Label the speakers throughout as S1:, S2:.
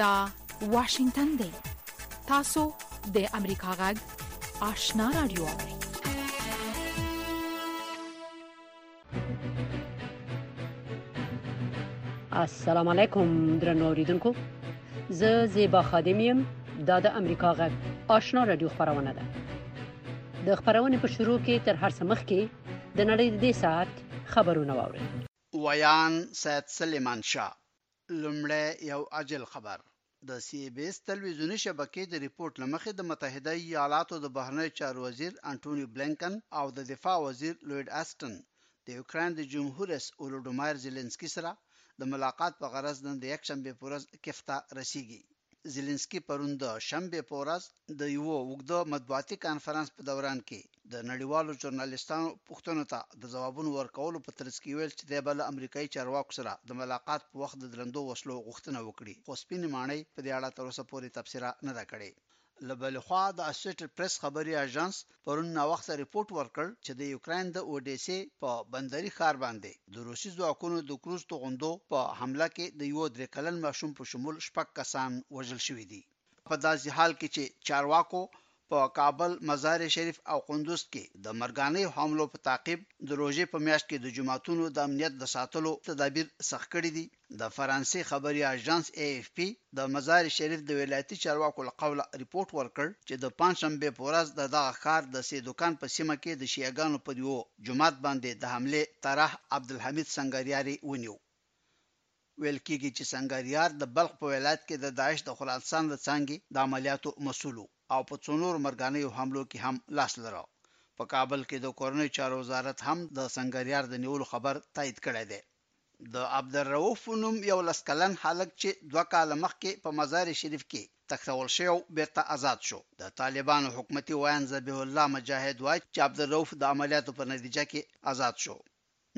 S1: دا واشنگتن دی تاسو د امریکا غږ آشنا رادیو
S2: السلام علیکم درنو اوریدونکو زه زیبا خادم یم دا د امریکا غږ آشنا رادیو خبرونه ده د خبرونې په شروع کې تر هر څه مخکې د نړۍ د دې ساعت خبرونه واورئ.
S3: ویاند سید سلیمان شاه، لومړی یو عاجل خبر، د سي ای بي ایس تلویزیوني شبکې د رپوټ له مخې د متحده ایالاتو د بهرنیو چارو وزیر انټوني بلېنکن او د دفاع وزیر لوید اسټن د یوکراین د جمهور رئیس اولوډومایر زیلینسکي سره د ملاقات په غرض نن د یکشنبې په ورځ کیف ته رسیږي. زیلینسکي پرون د شنبې په ورځ د یوه اوږده مطبوعاتي کانفرنس په دوران کې د نړیوالو ژورنالیستانو پوښتنو ته د ځوابونو ورکولو په ترڅ کې ویل چې دی به له امریکايي چارواکو سره د ملاقات په وخت د درندو وسلو غوښتنه وکړي خو سپینې ماڼۍ په دې اړه تر اوسه پورې تبصره نه ده کړې. له بلې خوا د اسوشیټډ پریس خبري اژانس پرون ناوخته رپوټ ورکړ چې د یوکراین د اوډیسې په بندري ښار باندې د روسي ځواکونو د کروز توغندو په حمله کې د یوه درې کلن ماشوم په شمول شپږ کسان وژل شوي دي. په داسې حال کې چې چارواکو په کابل، مزار شریف او قندوز کې د مرګانیو حملو په تعقیب د روژې په میاشت کې د جوماتونو د امنیت د ساتلو تدابیر سخت کړي دي، د فرانسې خبري آژانس اې اېف پي د مزار شریف د ولایتي چارواکو له قوله رپوټ ورکړ چې د پنجشنبې په ورځ د دغه ښار د سې دوکان په سیمه کې د شیعه ګانو پر یوه جومات باندې د حملې طراح عبدالحمید سنګریار یې ونیو. ویل کیږي چې سنګریار د بلخ په ولایت کې د داعش د خراسان له څانګې د عملیاتو مسول و او په څو نورو مرګانیو حملو کې هم لاس لره. په کابل کې د کورنیو چارو وزارت هم د سنګریار د نیولو خبر تایید کړی دی. د عبدالروف په نوم یولس کلن هلک چې دوه کاله مخکې په مزار شریف کې تښتول شوی و، بېرته ازاد شو. د طالبانو حکومتي ویاند ذبیح الله مجاهد وايي چې عبدالروف د عملیاتو په نتیجه کې ازاد شو.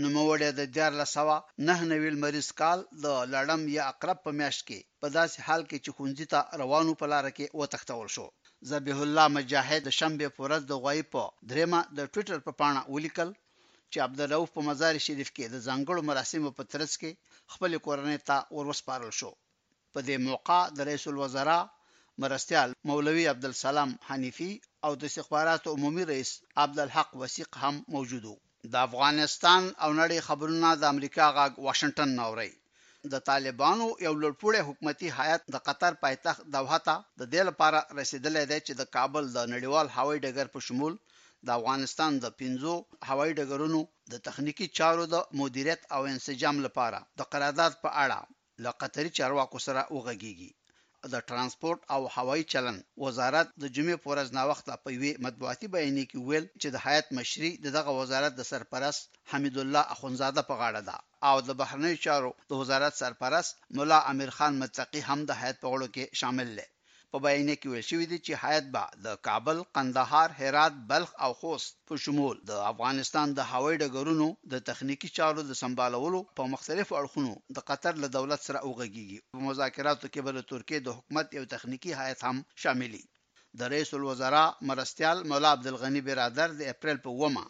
S3: نوموړی د دیارلس سوه نهه نوي لمریز کال د لړم یا عقرب په میاشت کې په داسې حال کې چې ښونځي ته روان و په لاره کې وتښتول شو. ذبیح الله مجاهد د شنبې په ورځ د غوایي په درېیمه د ټویټر په پاڼه ولیکل، چې عبدالروف په مزار شریف کې د ځانګړو مراسمو په ترڅ کې خپلې کورنۍ ته ور وسپارل شو. په دې موقع د رئیس الوزرا مرستیال مولوي عبدالسلام حنیفي او د استخباراتو عمومي رئیس عبدالحق وثیق هم موجود وو. د افغانستان او نړۍ خبرونه د امریکا غږ واشنګټن نه اورئ. د طالبانو یو لوړپوړی حکومتي هیات د قطر پایتخت دوحه ته د دې لپاره رسېدلی دی چې د کابل د نړیوال هوایي ډګر په شمول د افغانستان د پنځو هوایي ډګرونو د تخنیکي چارو د مدیریت او انسجام لپاره د قرارداد په اړه له قطري چارواکو سره وغږېږي د ټرانسپورټ او هوایي چلند وزارت د جمعې په ورځ ناوخته په یوې مطبوعاتي بیانیې کې وویل چې د هیات مشري د دغه وزارت د سرپرست حمیدالله اخوندزاده په غاړه ده او د بهرنیو چارو د وزارت سرپرست ملا امیر خان متقي هم د هیات په غړو کې شامل دی. په بیانیه کې ویل شوي دي چې هیات به د کابل، قندهار، هرات، بلخ او خوست، په شمول د افغانستان د هوایي ډګرونو د تخنیکي چارو د سمبالولو په مختلفو اړخونو د قطر له دولت سره وغږیږي. په مذاکراتو کې به د ترکیې د حکومت یو تخنیکي هیئت هم شامل وي. د رئیس الوزرا مرستیال ملا عبدالغني برادر د اپریل په اوومه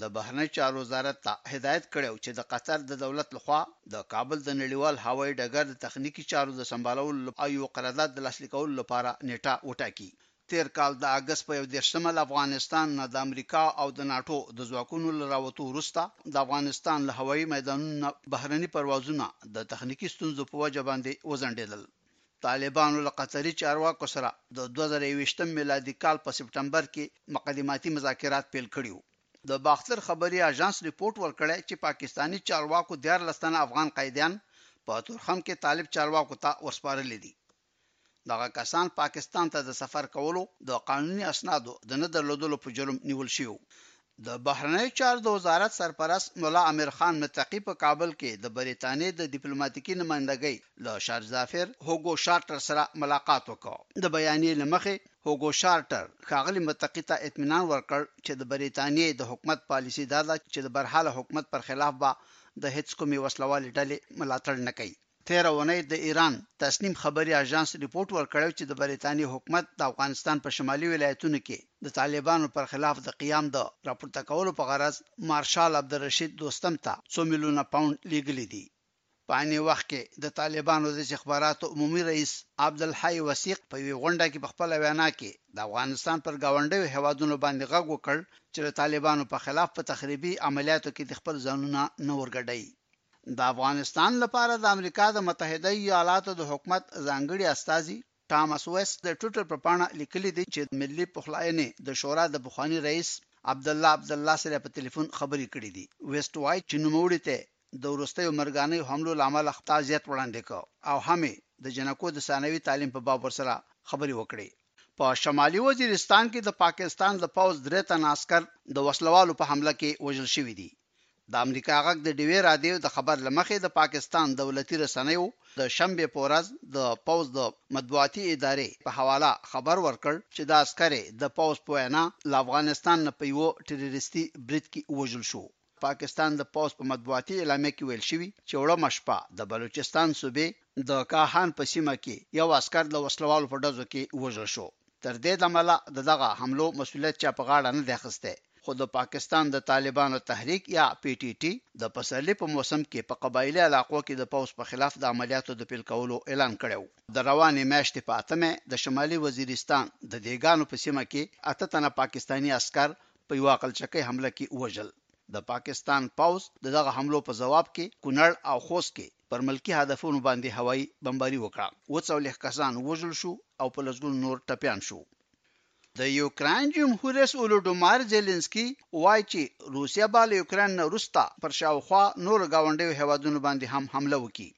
S3: د بهرنیو چارو وزارت ته هدایت کړی و چې د قطر د دولت له خوا د کابل د نړیوال هوایي ډګر د تخنیکي چارو د سمبالولو او یوه قرارداد د لاسلیکولو لپاره نیټه وټاکي. تېر کال د اګست په یو دېرش مه له افغانستان نه د امریکا او د ناټو د ځواکونو له راوتو وروسته د افغانستان له هوایي میدانونو نه بهرني پروازونه د تخنیکي ستونزو په وجه باندې وځنډېدل. طالبانو له قطري چارواکو سره د دوه زره یوویشت میلادي کال په سپټمبر کې مقدماتي مذاکرات پیل کړي وو. د باختر خبري آژانس رپوټ ورکړی چې پاکستاني چارواکو دیارلس تنه افغان قیدیان په تورخم کې طالب چارواکو ته ورسپارلي دي. دغه کسان پاکستان ته د سفر کولو د قانوني اسنادو د نه درلودلو په جرم نیول شوي وو. د بهرنیو چارو د وزارت سرپرست ملا امیر خان متقي په کابل کې د بریتانیې د دیپلوماتیکي نمایندګۍ له شارژزافیر هوګو شارټر سره ملاقات وکړ. د بیانیې له مخې، هوګو شارټر ښاغلي متقي ته اطمینان ورکړ چې د بریتانیې د حکومت پالیسي دا ده چې د برحاله حکومت پر خلاف به د هېڅ کومې وسلهوالې ډلې ملاتړ نه کوي. تېره اونۍ د ایران تسنیم خبري اژانس رپوټ ورکړی و چې د بریتانیې حکومت د افغانستان په شمالي ولایتونو کې د طالبانو پر خلاف د قیام د راپورته کولو په غرض مارشال عبدالرشید دوستم ته څو میلیونه پاونډ لېږلي دي. په عین وخت کې د طالبانو د استخباراتو عمومي رئیس عبدالحی وثیق په یوې غونډه کې په خپله وینا کې د افغانستان پر ګاونډیو هېوادونو باندې غږ وکړ چې د طالبانو په خلاف په تخریبي عملیاتو کې دې خپل ځانونه نه ورګډوي. د افغانستان لپاره د امریکا د متحده ایالاتو د حکومت ځانګړي استازي ټامس ویست د ټویټر په پاڼه لیکلي دي چې ملي پخلاینې د شورا د پخواني رئیس عبدالله عبدالله سره په تلیفون خبرې کړې دي. ویست وايي چې نوموړي ته یې د وروستیو مرګانیو حملو له امله خپل تعزیت وړاندې کړ او هم یې د جنکو د ثانوي تعلیم په باب ورسره خبرې وکړې. په شمالي وزیرستان کې د پاکستان د پوځ درې تنه عسکر د وسلوالو په حمله کې وژل شوي دي. د امریکا غږ د ډیوې رادیو د خبر له مخې د پاکستان دولتي رسنیو د شنبې په ورځ د پوځ د مطبوعاتي ادارې په حواله خبر ورکړ چې دا عسکری د پوځ په وینا له افغانستان نه په یوه ټریریستي برید کې ووژل شو. د پاکستان د پوځ په مطبوعاتي اعلامیه کې ویل شوي چې وړمه شپه د بلوچستان صوبې د کاهان په سیمه کې یو عسکر د وسلوالو په ډزو کې وژل شو. تر دې دمه لا د دغه حملو مسوولیت چا په غاړه نه دی اخیستی، خو د پاکستان د طالبانو تحریک یا پي ټي ټي د پسرلي په موسم کې په قبایلي علاقو کې د پوځ په خلاف د عملیاتو د پیل کولو اعلان کړی و. د روانې میاشتې په اتمه د شمالي وزیرستان د دېګانو په سیمه کې اته تنه پاکستاني عسکر په یوه عقلچکۍ حمله کې ووژل. د پاکستان پوځ د دغه حملو په ځواب کې کونړ او خوست کې پر ملکي هدفونو باندې هوایي بمباري وکړه. وڅولېښت کسان ووژل شو او په لسګونو نور ټپیان شو. د یوکراین جمهور رئیس اولوډومایر زیلینسکي وايي چې روسیه به له یوکراین نه وروسته پر شاوخوا نورو ګاونډیو هېوادونو باندې هم حمله وکړي.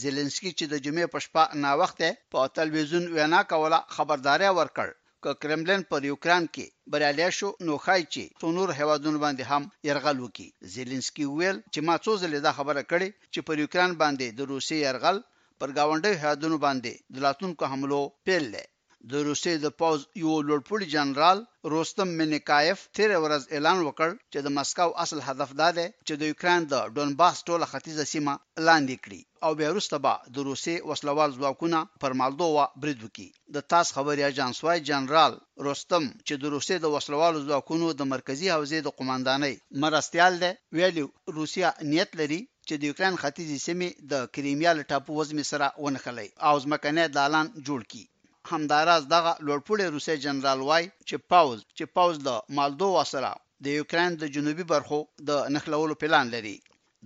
S3: زیلینسکي چې د جمعې په شپه ناوخته په تلوېزیون وینا کوله، خبرداری ورکړ که کرملین پر یوکراین کې بریالی شو، نو ښايي چې څو نورو هېوادونو باندې هم یرغل وکړي. زیلینسکي وویل چې ما څو ځلې دا خبره کړې چې پر یوکراین باندې د روسیې یرغل پر ګاونډیو هېوادونو باندې د راتلونکو حملو پیل دی. د روسیې د پوځ یو لوړپوړي جنرال روستم مینیکایف تېره ورځ اعلان وکړ چې د مسکو اصل هدف دا دی چې د یوکراین د ډونباس ټوله ختیځه سیمه لاندې کړي او بیا وروسته به د روسیې وسلهوال ځواکونه پر مالدووا برید وکړي. د تاس خبري اژانس وايي، جنرال رستم چې د روسیې د وسله والو ځواکونو د مرکزي حوزې د قوماندانۍ مرستیال دی، ویلي و، روسیه نیت لري چې د یوکراین ختیځې سیمې د کریمیا له ټاپو وزمې سره ونښلوي او ځمکنی دالان جوړ کړي. همداراز دغه لوړپوړی روسی جنرال وايي چې پوځ چې پوځ له مالدووا سره د یوکراین د جنوبي برخو د نښلولو پلان لري.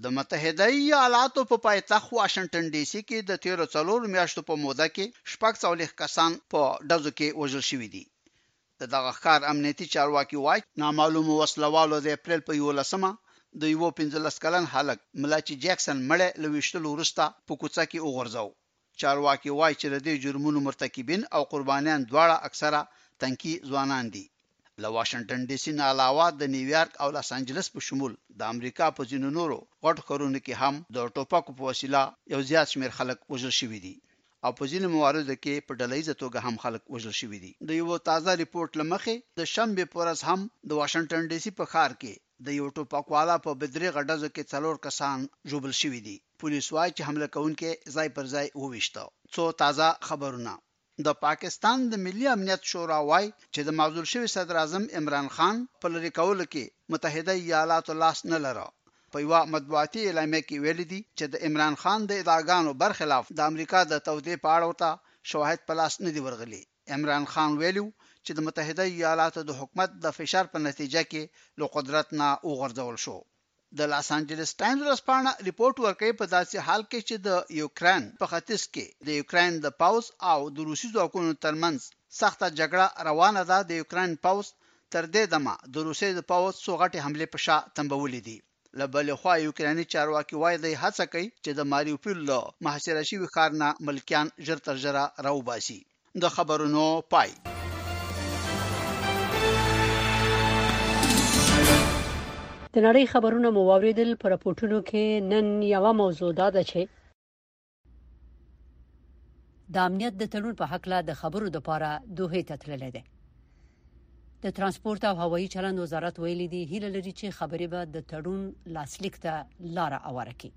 S3: د متحده ایالاتو په پایتخت واشنګټن ډي سي کې د تېرو څلورو میاشتو په موده کې شپږ څلوېښت کسان په ډزو کې وژل شوي دي. د دغه ښکار امنیتي چارواکي وايي، نامعلومو وسله والو د اپریل په یولسمه د یوه پنځلس کلن هلک ملا چي جیکسن مړی له ویشتلو وروسته په کوڅه کې وغورځاوه چارواکي وايي چې د دې جرمونو مرتکبین او قربانیان دواړه اکثره تنکي ځوانان دي. له واشنګټن ډي سي نه علاوه د نیویارک او لاس انجلس په شمول د امریکا په ځینو نورو غټو ښارونو کې هم د ټوپکو په وسیله یو زیات شمېر خلک وژل شوي دي او په ځینو مواردو کې په ډله ییزه توګه هم خلک وژل شوي دي. د یوه تازه رپورټ له مخې، د شنبې په ورځ هم د واشنګټن ډي سي په ښار کې د یو ټوپکوالا په بدریغه ډزو کې څلور کسان ژوبل شوي دي. پولیس وايي چې حمله کوونکی ځای پر ځای وویشت. څو تازه خبرونه د پاکستان د ملي امنیت شورا وايي چې د معزول شوي صدراعظم عمران خان په لرې کولو کې متحده ایالاتو لاس نه لره. په یوه مطبوعاتي اعلامیه کې ویلي دي چې د عمران خان د ادعاګانو برخلاف د امریکا د تودې په اړه ورته شواهد په لاس نه دي ورغلي. عمران خان ویلي و چې د متحده ایالاتو د حکومت د فشار په نتیجه کې له قدرت نه وغورځول شو. د لاس انجلس ټایمز ورځپاڼه رپوټ ورکوي، په داسې حال کې چې د یوکراین په ختیځ کې د یوکراین د پوځ او د روسي ځواکونو ترمنځ سخته جګړه روانه ده، د یوکراین پوځ تر دې دمه د روسیې د پوځ څو غټې حملې په شا تمبولې دي. له بلې خوا یوکرایني چارواکي وايي دی هڅه کوي چې د ماریوپول له محاصره شوي ښار نه ملکیان ژر تر ژره راوباسي. د خبرونو پای.
S2: د نړۍ خبرونه مو واورېدل، په رپوټونو کې نن یوه موضوع دا ده چې، د امنیت د تړون په حق لا د خبرو د پاره دوه ته تللی دی د ترانسپورت او هوایي چلند وزارت ویل دي هیله لري چې خبرې به د تړون لاسلیک ته لار اواره کړي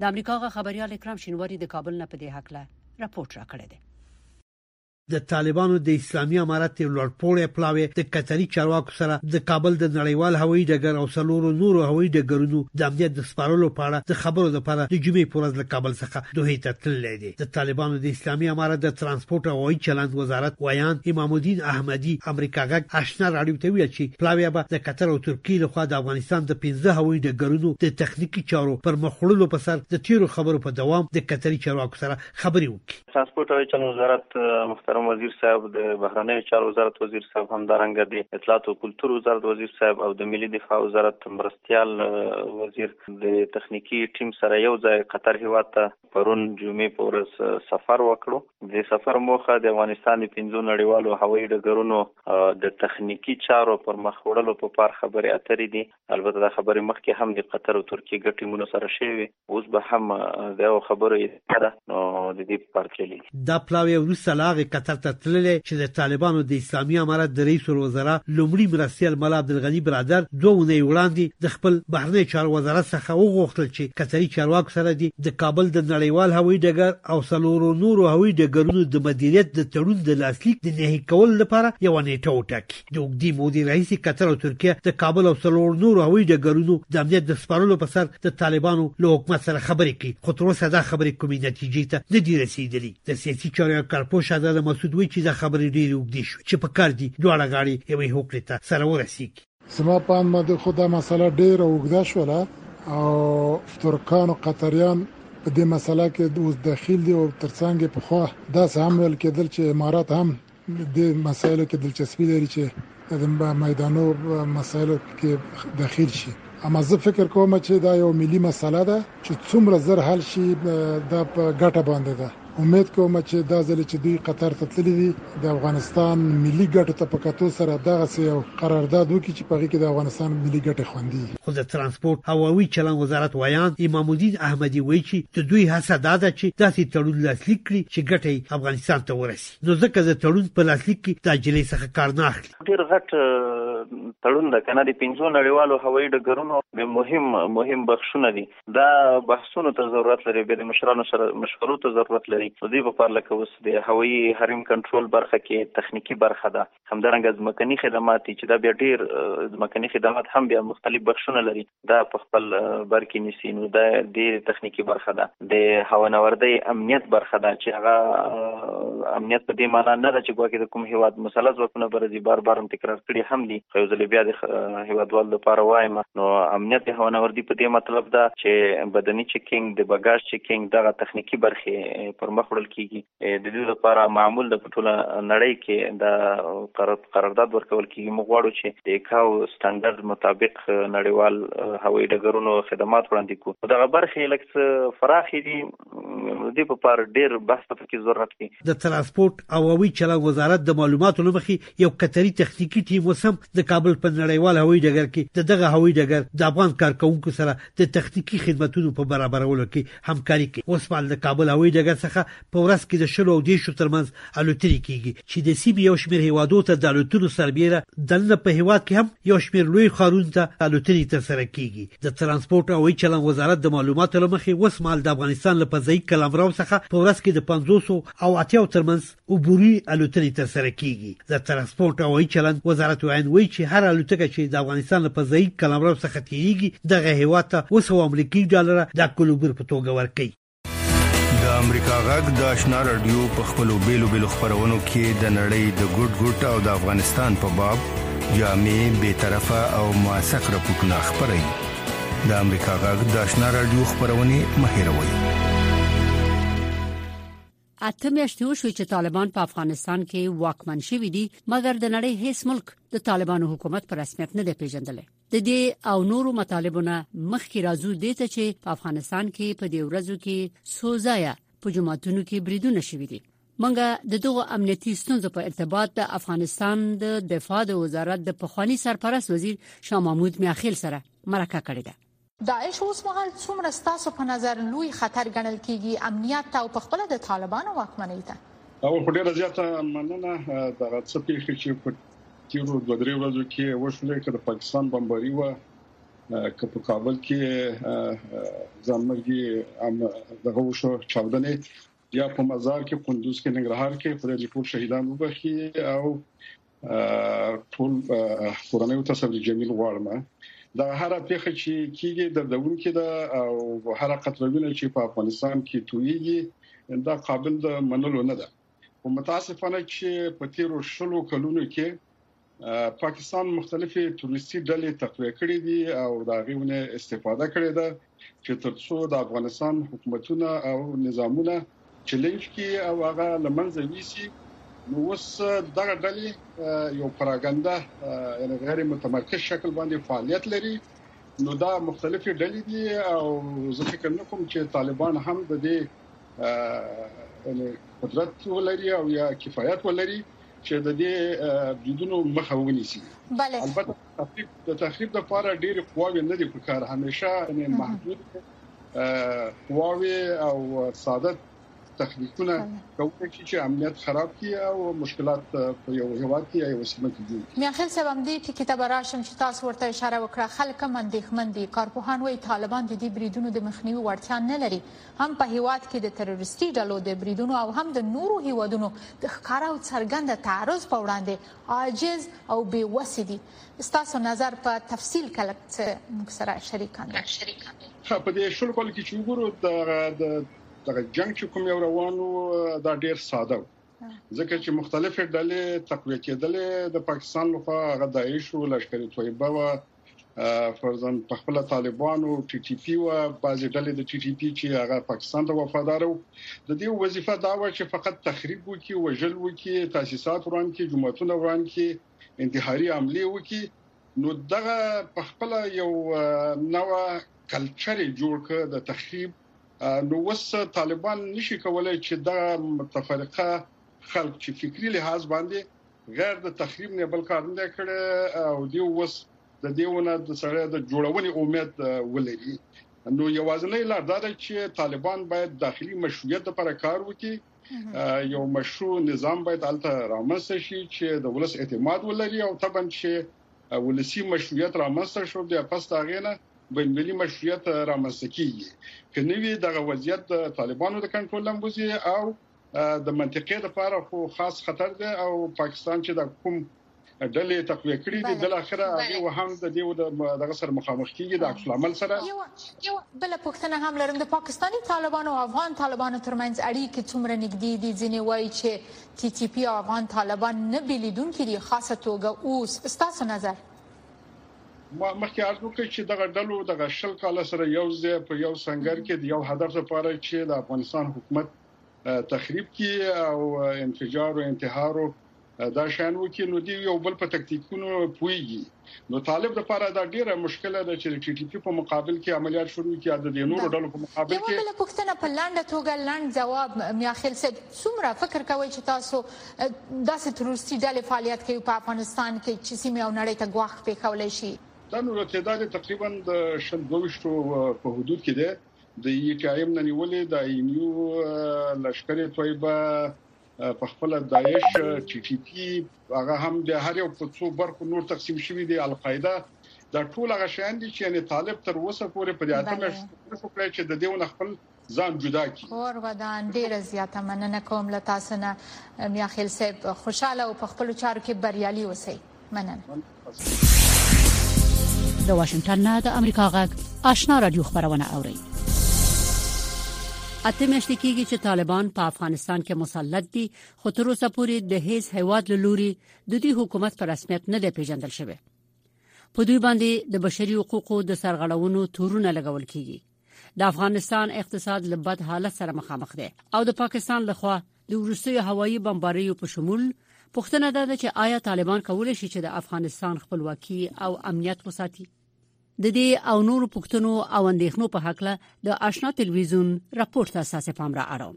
S2: د امریکا غ خبريال اکرام شینواری د کابل نه په دې حق له راپورټ راکړی دی
S4: د طالبانو د اسلامي امارت یو لوړپوړی پلاوی د قطري چارواکو سره د کابل د نړیوال هوایي ډګر او څلورو نورو هوایي ډګرونو د امنیت د سپارلو په اړه د خبرو لپاره د جمعې پر ورځ له کابل څخه دوحې ته تللی دی د طالبانو د اسلامي امارت د ترانسپورت او هوایي چلند وزارت ویاند امام الدین احمدي امریکا غږ آشنا راډیو ته ویل چې پلاوی به د قطر او ترکیې لخوا د افغانستان د پنځه هوایي ډګرونو د تخنیکي چارو پر مخ وړلو په سر د تیرو خبرو په دوام د قطري چارواکو سره خبرې وکړي
S5: ترانسپورت او اچن وزارت محترم وزیر صاحب د بهرنیو چارو وزارت وزیر صاحب همدارنګه د اطلاعات او کلتور وزارت وزیر صاحب او د ملي دفاع وزارت مرستيال وزیر د تخنیکی ټیم سره یو ځای قطر هیواد ته پرون جمعې په ورځ سفر وکړو د سفر موخه د افغانستان د پنځو نړیوالو هوایي ډګرونو د تخنیکی چارو پر مخ وړلو په پار خبرې اترې دي البته دا خبرې مخکې هم د قطر او ترکیې ګډ ټیمونو سره شوې وې، اوس به هم د هغو خبرو ادامه ده، نو د دې په پار تللي دي.
S4: دا پلاوی وروسته له هغې قطر ته تللی چې د طالبانو د اسلامي امارت د رئیس الوزرا لومړي مرستیال ملا عبدالغني برادر دوه اونۍ وړاندې د خپل بهرنیو چارو وزارت څخه وغوښتل چې قطري چارواکو سره دې د کابل د نړیوال هوایي ډګر او څلورو نورو هوایي ډګرونو د مدیریت د تړون د لاسلیک د نهیي کولو لپاره یوه نېټه وټاکي. د اوږدې مودې راهیسې قطر او ترکیه د کابل او څلور نورو هوایي ډګرونو د امنیت د سپارلو په سر د طالبانو له حکومت سره خبرې کوي خو تر اوسه دا خبرې کومې نتیجې ته نه دي رسېدلي د سیاسي چارو یو کارپوه شهزاده مسعود وایي چې دا خبرې ډېرې اوږدې شوې چې په کار دي دواړه غاړې یوې هوکړې ته سره ورسېږي
S6: زما په اند باندې خو دا مسله ډېره اوږده شوله او ترکان او قطریان په دې مسله کې اوس دخیل دي او ترڅنګ په خو داسې هم ویل کېدل چې امارات هم دې مسایلو کې دلچسپي لري چې د میدانو مسایلو کې دخیل شي اما زه فکر کوم چې دا یو ملي مسله ده چې څومره زر حل شي دا په ګټه باندې ده امید کوم چې دا ځل چې دوی قطر ته تللی دي د افغانستان ملي ګټو ته په کتو سره دغه سي یو قرارداد وکړي چې په هغه کې د افغانستان ملي ګټې خوندي
S4: خو د ترانسپورت هواوي چلن وزارت ویاند امام الدین احمدي وایي چې د دوی هڅه دا ده چې داسې تړون لاسلیک کړي چې ګټې افغانستان ته ورسي نو ځکه د تړون په لاسلیک کې د عاجلۍ څخه کار نه اخلي
S5: ډېر غټ تړون ده کنه د پنځو نړیوالو هوایي ډګرونو د مهم مهم بخښونه دي دا بحثونو ته ضرورت لري به د مشرانو سره مشورو ته ضرورت لري دوی په پرله کې اوس د هوایي حریم کنټرول برخه کې تخنیکی برخه ده همدارنګه ځمکني خدمات دي چې دا بیا ډیر ځمکني خدمات هم بیا مختلف بخشونه لري دا په خپل بر کې نیسي نو دا ډیر تخنیکی برخه ده د هوانوردۍ امنیت برخه ده چې هغه امنیت په دې معنی نه ده چې ګواکې د کوم هیواد مسله ځواکونه برځي بار بار هم تکرار کړي هم دي خو ځلې بیا د هیوادوال لپاره وایم نو امنیت د هوانوردي په دې مطلب ده چې بدني چیکینګ د بګاژ چیکینګ دغه تخنیکی برخه پر مخ وړل کیږي د دې لپاره معمول د ټوله نړۍ کې د قرارداد ورکول کیږي موږ غواړو چې د ایکاو سټانډرډ مطابق نړیوال هوایي ډګرونو خدمات وړاندې کړو دغه برخې لکه څه فراخې دي دې په پار ډیر بحث ته کې ضرورت دی
S4: د ترانسپورت او هوایي چلند وزارت د معلوماتو له مخې یو قطري تخنیکي ټیم اوس هم د کابل په نړیوال هوایي ډګر کې د دغه هوایي ډګر د افغان کارکوونکو سره د تخنیکي خدمتونو په برابرولو کې همکاري کوي. اوسمهال د کابل هوایي ډګر څخه په ورځ کې د شلو او دېرشو ترمنځ الوتنې کېږي، چې د سیمې یو شمېر هېوادو ته د الوتنو سربېره دننه په هېواد کې هم یو شمېر لویو ښارونو ته الوتنې ترسره کېږي. د ترانسپورټ او هوایي چلند وزارت د معلوماتو له مخې، اوسمهال د افغانستان له فضايي قلمرو څخه په ورځ کې د پنځوسو او اتیاو ترمنځ عبوري الوتنې ترسره کیږي د ترانسپورت او هوایي چلند وزارت ویاند وایي چې هر الوتکه چې د افغانستان له فضایي قلمرو څخه تیریږي دغه هیواد ته اوس او امریکایي ډالر د کولوګر په توګه ورکړي
S7: د امریکا غږ د آشنا رادیو په خپلو بیلو بیلو خبرونو کې د نړۍ د ګډ ګډ او د افغانستان په باب جامع به طرفه او موثق راپورټونه خبري د امریکا غږ د آشنا رادیو خبرونه مهیروي
S2: اته میاشتې وشوې چې طالبان په افغانستان کې واکمن شوي دي مګر د نړۍ هیڅ ملک د طالبانو حکومت پر رسمیت نه دی پیژندل د دې او نورو مطالبونو مخکې راځو د ته چې په افغانستان کې په دې ورځو کې سوزایا په جماعتونو کې بریدونه شوي دي منګه د دغه امنیتي ستونزو په ارتباط د افغانستان د دفاع د وزارت د پخوانی سرپرست وزیر شاه محمود میاخیل سره مرکه کړې ده
S1: داعش اوس مهال څومره ستاسو په نظر لوی خطر ګڼل کیږي امنیت ته او په خپل د طالبانو واکمنۍ ته؟
S8: اول خو ډیره زیاته مننه دغه څه پیښې چې په تیرو دوه درې ورځو کې وشولې که د پاکستان بمباری و که په کابل کې ځانمرګي دغه وشو چاودنې یا په مزار کې کندوز کې ننګرهار کې خدای دې ټول شهیدان وبخي او ټول کورنۍ ته صبر جمیل غواړم دا هر پیخه چې کیږي د دون کې دا او هر قطروینه چې په افغانستان کې تویږي دا قابل د منلو نه ده او متاسفانه چې په تیرو شلو کلونو کې پاکستان مختلفې تروریستي ډلې تقویه کړې دي او دا غوونه استفاده کړې ده چې ترڅو د افغانستان حکومتونه او نظامونه چیلنج کی او هغه لمنځه ویسی نو اوس دغه ډلې یو پراګنده یعنی غیر متمرکز شکل باندې فعالیت لري نو دا مختلفې ډلې دي او زه فکر نه کوم چې طالبان هم د دې یعنی قدرت ولري او یا کفایت ولري چې د دې بریدونو مخه ونیسي البته تخریب د تخریب د لپاره ډېری قواوې نه دي په کار همیشه یعنی محدود قواوې او ساده تخنیکونه کولی شي چې امنیت خراب کړي او مشکلات په یو هیواد کې یا یو سیمه کې جوړ کړي
S1: میاخیل صاحب هم دې ټی کتاب راشم چې تاسو ورته اشاره وکړه خلک هم اندېښمن دي کارپوهان وایي طالبان د دې بریدونو د مخنیوي وړتیا نه لري هم په هیواد کې د تروریستي ډلو د بریدونو او هم د نورو هیوادونو د ښکارا او څرګند تعرض په وړاندې عاجز او بې وسې دي ستاسو نظر په تفصیل کله څه موږ سره شریک کاندي
S8: په دې شل کال کې چې وګورو د دغه جنگ چې کوم یو روانو دا ډیر ساده و ځکه چې مختلفې ډلې تقویه کېدلې د پاکستان لخوا هغه داعش او لشکري طیبه و فرضاً په خپل طالبانو ټي ټي پی او بعضی ډلې د ټي ټي پی چې هغه پاکستان ته وفادار وو د دې وظیفه دا و چې فقط تخریب وکي او وژل وکي تاسیسات وران کړي جماعتونه وران کړي انتحاري عملی وکي نو دغه په خپل یو نو کلچر جوړ ک د تخریب نو وس طالبان نشي کولای چې دا متفرقه خلک چې فکری لحاظ باندې غیر د تخریب نه بل کار نه کړي او دی اوس د دیونه د سړی د جوړونې امید ولري نو یوازنی لار دا ده چې طالبان باید داخلي مشروعیت لپاره کار وکړي یو مشروع نظام باید الته رامنځته شي چې د ولس اعتماد ولري او طبعا چې ولسی مشروعیت رامنځته شو بیا پس دا غینه بین ملي مشروعیت رامنځته کیږي کني دغه وضعیت د طالبانو د کنټرول لمبوزي او د منطقې لپاره خو خاص خطر دی او پاکستان چې د کوم ډلې تقویه کړې دي بل اخر هغه وهم د دیو دغه سر مخامخ کیږي د عکس العمل سره
S1: یو یو بل پښتنه هم لرم د پاکستاني طالبانو او افغان طالبانو ترمنځ اړیکې څومره نږدې دي ځینې وایي چې ټي ټي پی او افغان طالبان نه بلیدونکي دي خاصه توګه اوس ستاسو نظر
S8: ما مخکې عرض وکړ چې دغه ډلو دغه شل کال سره یو ځای په یو سنگر کې د یو هدف لپاره چې د افغانستان حکومت تخریب کی او انفجار او انتحار دا شان وکي نو دی یو بل په تکتیکونو پويږي نو طالب د پاره دا ډیره مشکله ده چې ټي ټي پی په مقابل کې عملیات شروع کړي د دې نورو ډلو په مقابل کې
S1: یو بل پښتنه په لاندې توګه لاند جواب میاخیل صاحب څومره فکر کوي چې تاسو داسې تروریستي ډلې فعالیت کوي په افغانستان کې چې سیمه او نړۍ ته ګواښ پیښولای شي
S8: دا نو رتدار تقریبا د شل دوشتو په حدود کې ده د یکایم نه نیولې د اینیو لشکرې طیبه په خپل داعش ټي ټي پی هغه هم د هر یو په څو برخو نور تقسیم شوی دی القاعده دا ټول هغه شیان دي چې یعنی طالب تر اوسه پورې په دې اته مېشتو شو کړی چې د دیونه خپل ځان جدا کی
S1: اور ودان ډیره زیاته مننه کوم له تاسو نه میاخیل صاحب خوشاله او په خپل چارو کې بریالي اوسئ مننه
S2: د واشنگټن نه د امریکا غږ آشنا رادیو خبرونه اوري اته میاشتې کېږي چې طالبان په افغانستان کې مسلط دي خو تر اوسه پورې د هیڅ هیواد له لوري د دوی حکومت په رسمیت نه دی پیژندل شوی په دوی باندې د بشري حقوقو د سرغړونو تورونه لګول کیږي د افغانستان اقتصاد له بد حالت سره مخامخ دی او د پاکستان لخوا د وروستیو هوایي بمباریو په شمول پوښتنه ده چې آیا طالبان کولای شي چې د افغانستان خپلواکي او امنیت وساتي د دې او نورو پوښتنو او اندېښنو په حق له د آشنا ټلویزیون راپورته اساس پام را اړوم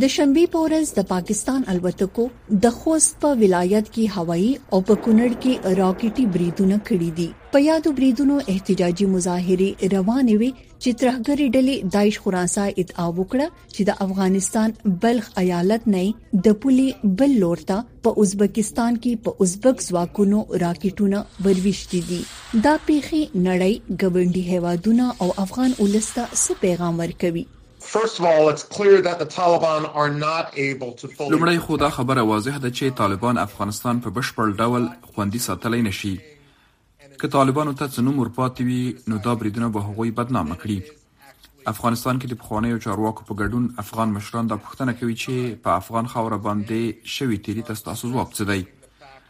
S9: د شنبې په ورځ د پاکستان الوتکو د خوست په ولایت کې هوایي او په کونړ کې راکټي بریدونه کړي دي په یادو بریدونو احتجاجي مظاهره روانې وي چې ترهګري ډلې دایښ خراسان ادعا وکړه چې د افغانستان بلخ ایالت نه د پولي بل لورته په ازبکستان کې په ازبک ځواکونو راکټونه ورويشتي دي دا پیخي نړۍ ګوندي هوادونه او افغان ولسته څه پیغام ورکوي
S10: لومړی خو دا خبره واضح ده چې طالبان افغانستان په بشپړ ډول خوندي ساتلی نه شي. که طالبانو ته څه نوم ورپاتې وي، نو دا بریدونه به هغوی بدنامه کړي. افغانستان کې د پخوانیو چارواکو په ګډون افغان مشران دا پوښتنه کوي چې په افغان خاوره باندې شوې تیري ته ستاسو ځواب څه دی؟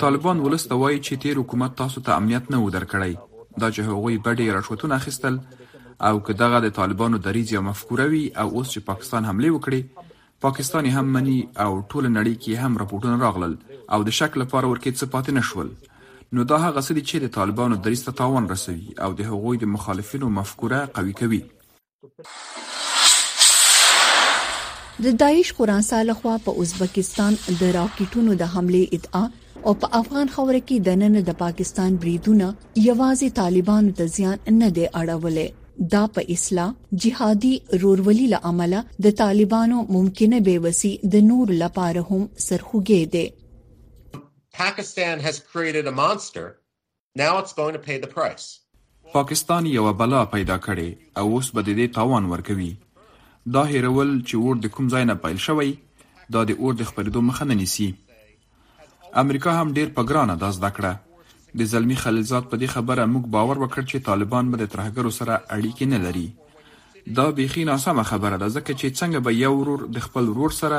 S9: طالبان
S10: ولس ته وايي چې تېر حکومت تاسو ته امنیت نه و درکړی، دا چې هغوی بډې رشوتونه اخیستل او که دغه د طالبانو دریځ یا مفکوره وي او اوس چې پاکستان حملې وکړې، پاکستان یې هم مني او ټوله نړۍ کې یې هم رپوټونه راغلل او د شک لپاره ورکې څه پاتې نه شول، نو دا هغه څه دي چې د طالبانو دریځ ته تاوان رسوي او د هغوی د مخالفینو مفکوره قوي کوي.
S9: د داعش خراسان لخوا په ازبکستان د راکټونو د حمله ادعا او په افغان خاور کې د نن د پاکستان بریدونه یوازې طالبانو ته زیان نه دی اړولې دا په اصلاح جهادي رورولي لامل د طالبانو ممکنه بیوسی د نور لپاره هم سرخوږی دی
S11: Pakistan has created a monster
S10: پاکستان یوه بلا پیدا کړې او اوس به د دې تاوان ورکوي. دا هېرول چې اور د کوم ځای نه پیل شوی، دا د اور د خپرېدو مخه نه نیسي. امریکا هم ډېر په ګرانه دا زده کړه. د زلمي خلیلزاد په دې خبره موږ باور وکړ چې طالبان به د ترهګرو سره اړیکې نه لري. دا بیخي ناسمه خبره ده ځکه چې څنګه به یو ورور د خپل ورور سره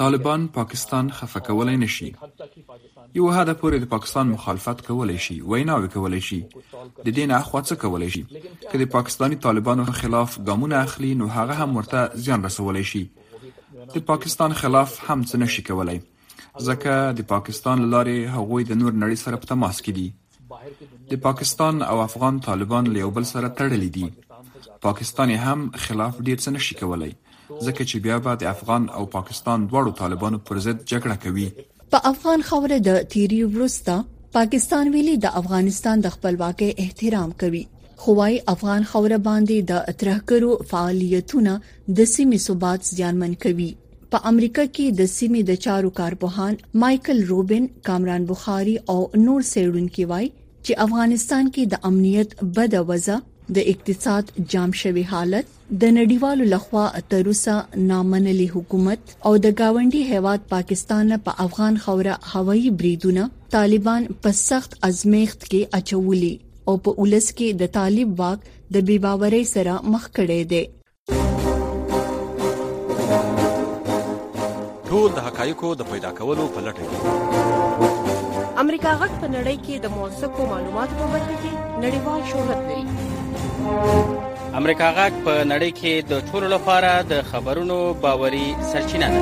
S10: طالبان پاکستان خفه کولی نه شي. یوه حده پورې د پاکستان مخالفت کولی شي، ویناوې کولی شي، د دې نه اخوا څه کولی شي؟ که د پاکستاني طالبانو خلاف ګامونه اخلي نو هغه هم ورته زیان رسولی شي. د پاکستان خلاف هم څه نه شي کولی، ځکه د پاکستان له لارې هغوی د نور نړۍ سره په تماس کې دي. د پاکستان او افغان طالبان له یو بل سره تړلي دي، پاکستان یې هم خلاف ډېر څه نه شي کولی، ځکه چې بیا به د افغان او پاکستان دواړو طالبانو پر ضد جګړه کوي.
S9: په افغان خاوره د تېري وروسته پاکستان ویلي د افغانستان د خپلواکۍ احترام کوي، خو وايي افغان خاوره باندې د ترهګرو فعالیتونه د سیمې ثبات زیانمن کوي. په امریکا کې د سیمې د چارو کارپوهان مايكل روبن، کامران بخاري او نور سیړونکي وایي چې افغانستان کې د امنیت بد وضع د اقتصاد جام شوی حالت د نړیوالو لخوا تر اوسه نامنلي حکومت او د گاونډي هیواد پاکستان په افغان خوره هوایی بریدونه طالبان په سخت ازمیخت کې اچولي او په ولس کې د طالب واک د بیباورۍ سره مخ کړي دي
S12: ټول د حقایقو د پیدا کولو په لټه کې
S13: امریکا غږ په نړۍ کې د موثقو معلوماتو په برخه کې نړیوال شهرت لري
S14: امریکا غږ په نړۍ کې د ټولو لپاره د خبرونو باوري سرچینه ده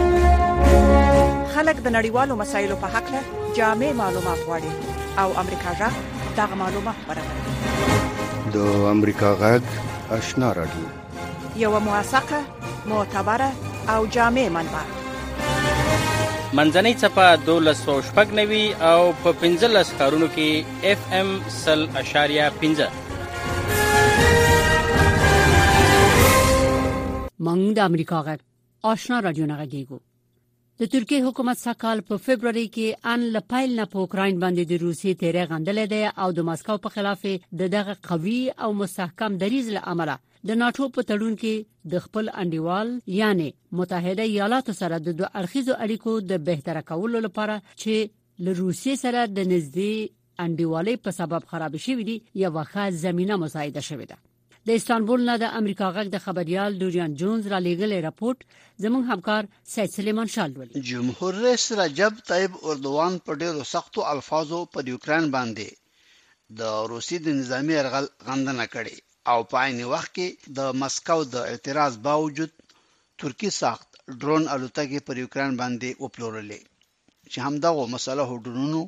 S13: خلک د نړیوالو مسایلو په حق له جامع معلومات غواړي او امریکا غږ دغه معلومات برابروي
S7: د امریکا غږ اشنا رادیو
S13: یو موثقه معتبره او جامع منبع
S14: منځنۍ چپه 1290 او په 15 ښارونو کې اف ام 0.15
S2: مونږ د امریکا غږ آشنا رادیو نه غږیږو د ترکیې حکومت سکهال په فبروري کې ان له پیل نه په اوکراین باندې د روسیې تیرې غندلې دی او د ماسکو په خلاف د دغه قوي او مستحکم دریز له امله د ناتو په تړون کې د خپل انډیوال یعنی متحده ایالاتو سره د دوه اړخیزو اړیکو د بهتره کولو لپاره چې له روسیې سره د نږدې انډیوالۍ په سبب خراب شوې دي یو ښه زمينه مساعده شوې ده د استانبول نه د امریکا غږ د خبريال ډوریان جونز را لېږلی راپورټ زموږ همکار سید سلیمان شال ولي
S3: جمهور رئیس رجب طیب اردوان په ډیرو سختو الفاظو پر یوکراین باندې د روسي د نظامي یرغل غندنه کړې او په عین وخت کې د مسکو د اعتراض باوجود ترکي ساخت ډرون الوتکې پر یوکراین باندې وپلورلې چې همدغو مسلحو ډرونونو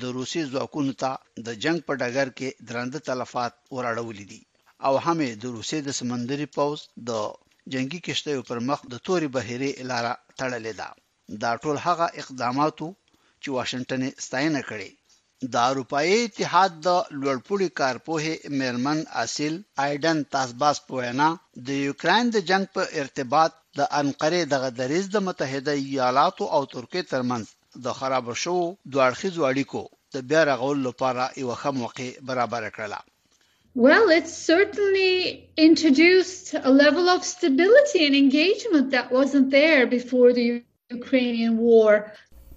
S3: د روسي ځواکونو ته د جنګ په ډګر کې درانده تلفات وراړولي دي او هم د روسي د سمندري پوځ د جنگي کشتیو پر مخ د توري بحیرې لاره تړلې ده دا ټول هغه اقداماتو چې واشنګټن ستاینه کړې د اروپايې اتحاد د لوړپوړي کارپوهې مېرمن اسیل ایډن تاسباس په وینا، د یوکراین د جنګ په ارتباط د انقرې دغه دریځ د متحده ایالاتو او ترکیې ترمنځ د خرابو شوو دوه اړخیزو اړیکو د بیا رغولو لپاره یوه ښه موقع برابره کړله.
S15: Well it certainly introduced a level of stability and engagement that wasn't there before the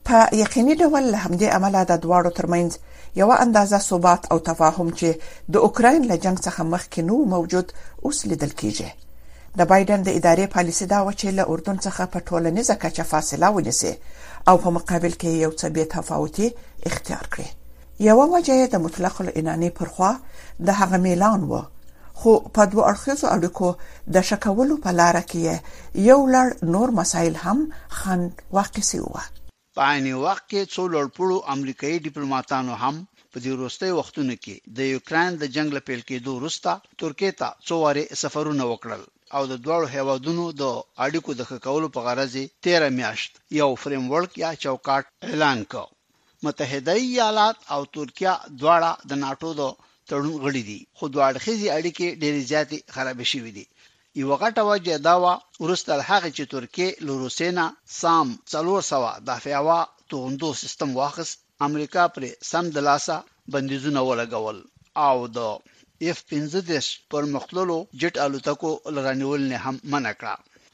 S13: په یقیني ډول له همدې امله د دواړو ترمنځ یوه اندازه ثبات او تفاهم چې د اوکراین له جنګ څخه مخکې نه و موجود اوس لیدل کیږي د بایډن د ادارې پالیسي دا و چې له اردن څخه په ټولنیزه کچه فاصله ونیسي او په مقابل کې یو څه بې تفاوتي اختیار کړي یوه وجه یې د مطلق العناني پر خوا د هغه میلان و خو په دوه اړخیزو اړیکو د شکولو په لار کې یو لړ نور مسایل هم خند واقع سی و
S3: په عین وخت کې څو لړپړو امریکایي ډیپلوماټانو هم په دې وروستۍ وختونو کې د یوکراین د جنگ له پیل کېدو وروسته ترکیې ته څو وارې سفرونه وکړل او د دواړو هیوادونو د اړیکو د ښه کولو په غرض یې تیره میاشت یو فریم ورک یا چوکاټ اعلان کړ متحده ایالات او ترکیه دواړه د ناتو د تړون غړي دي خو دوه اړخیزې اړیکې ډېرې زیاتې خرابې شوې دي یوه غټه وجه دا وه وروسته له هغې چې ترکیې له روسیې نه سام څلور سوه دافعوا توغندو سیستم واخیست امریکا پرې سم د لاسه بندیزونه ولګول او د اف پنځه دېرش پرمختللو جټ الوتکو له رانیولنې هم منع کړه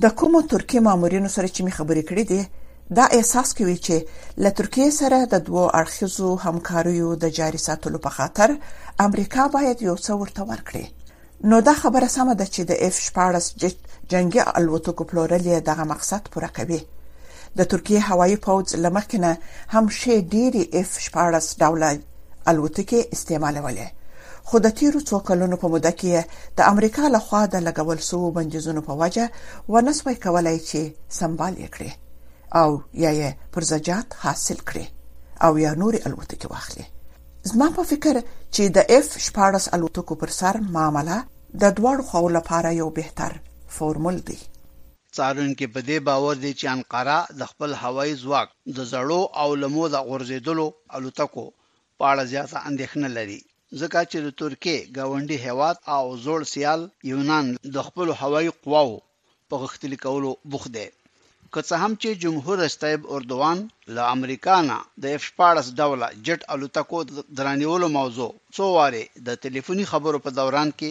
S3: د
S13: کومو ترکي مامورینو سره چې می خبرې کړې دي دا احساس کوي چې له ترکیې سره د دوه اړخیزو همکاریو د جاري ساتلو په خاطر امریکا باید یو څه ورته ورکړي نو دا خبره سمه ده چې د اف 14 جټ جنگي الوتکو پلورل یې دغه مقصد پوره کوي د ترکیه هوایي پوځ لمخې نه هم شې ډېری اف 14 ډوله الوتکې استعمالولې خو د تیرو څو کلونو په موده کې د امریکا له خوا د لګول شوو بندیزونو په وجه ونه سوی کولای چې سمبال یې کړي او یا یې پر زجات حاصل کړي او یا نور الوتکې واخلي زما په فکر چې د اف 14 الوتکو پر سر معامله د دواړو خواو لپاره یو بهتر فورمول دی
S3: څارونکي په دې باور دي چې انقره د خپل هوایي ځواک د زړو او له موده غورځېدلو الوتکو په اړه زیاته اندېښنه لري، ځکه چې د ترکیې ګاونډي هېواد او زوړ سیال یونان د خپلو هوایي قواوو په غښتلي کولو بوخت دی. که څه هم چې جمهور رئیس طیب اردوان له امریکا نه د ایف شپاړس ډوله جټ الوتکو د رانیولو موضوع څو وارې د تلیفوني خبرو په دوران کې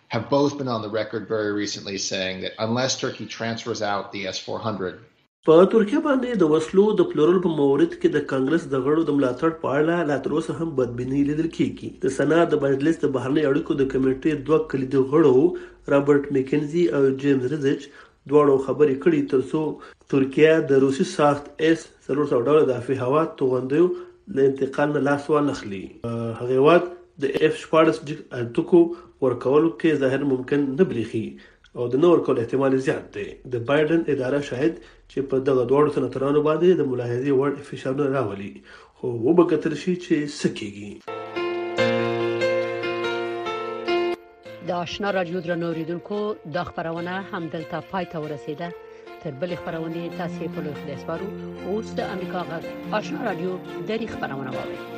S16: have both been on the record very recently saying that unless Turkey transfers out the S-400,
S17: په ترکیه باندې د وسلو د پلورلو په مورد کې د کانګرس د غړو د ملاتړ په اړه لا تر اوسه هم بدبیني لیدل کیږي. د سنا د مجلس د بهرنیو اړیکو د کمېټې دوه کلیدي غړو رابرټ مکینزي او جیمز ریزچ دواړو خبرې کړي تر څو ترکیه د روسي ساخت اېس څلور سوه ډوله دافعي هوا توغندیو له انتقال نه لاس وانخلي. هغه هېواد د اېف شپاړس جیک الوتکو ورکولو کې ظاهراً ممکن نه برېښي او د نه ورکولو احتمال یې زیات دی. د بایډن اداره شاید چې پر دغه دواړو سناتورانو باندې د ملاحظې وړ فشارونه راولي خو وبه کتل شي چې څه کېږي.
S2: د آشنا رادیو درنوریدونکو دا خبرونه هم دلته پای ته ورسیده تر بل خبرونه تاسو په لور خلاص وارو اوس د امریکا غږ آشنا رادیو د ری خبرونه واوري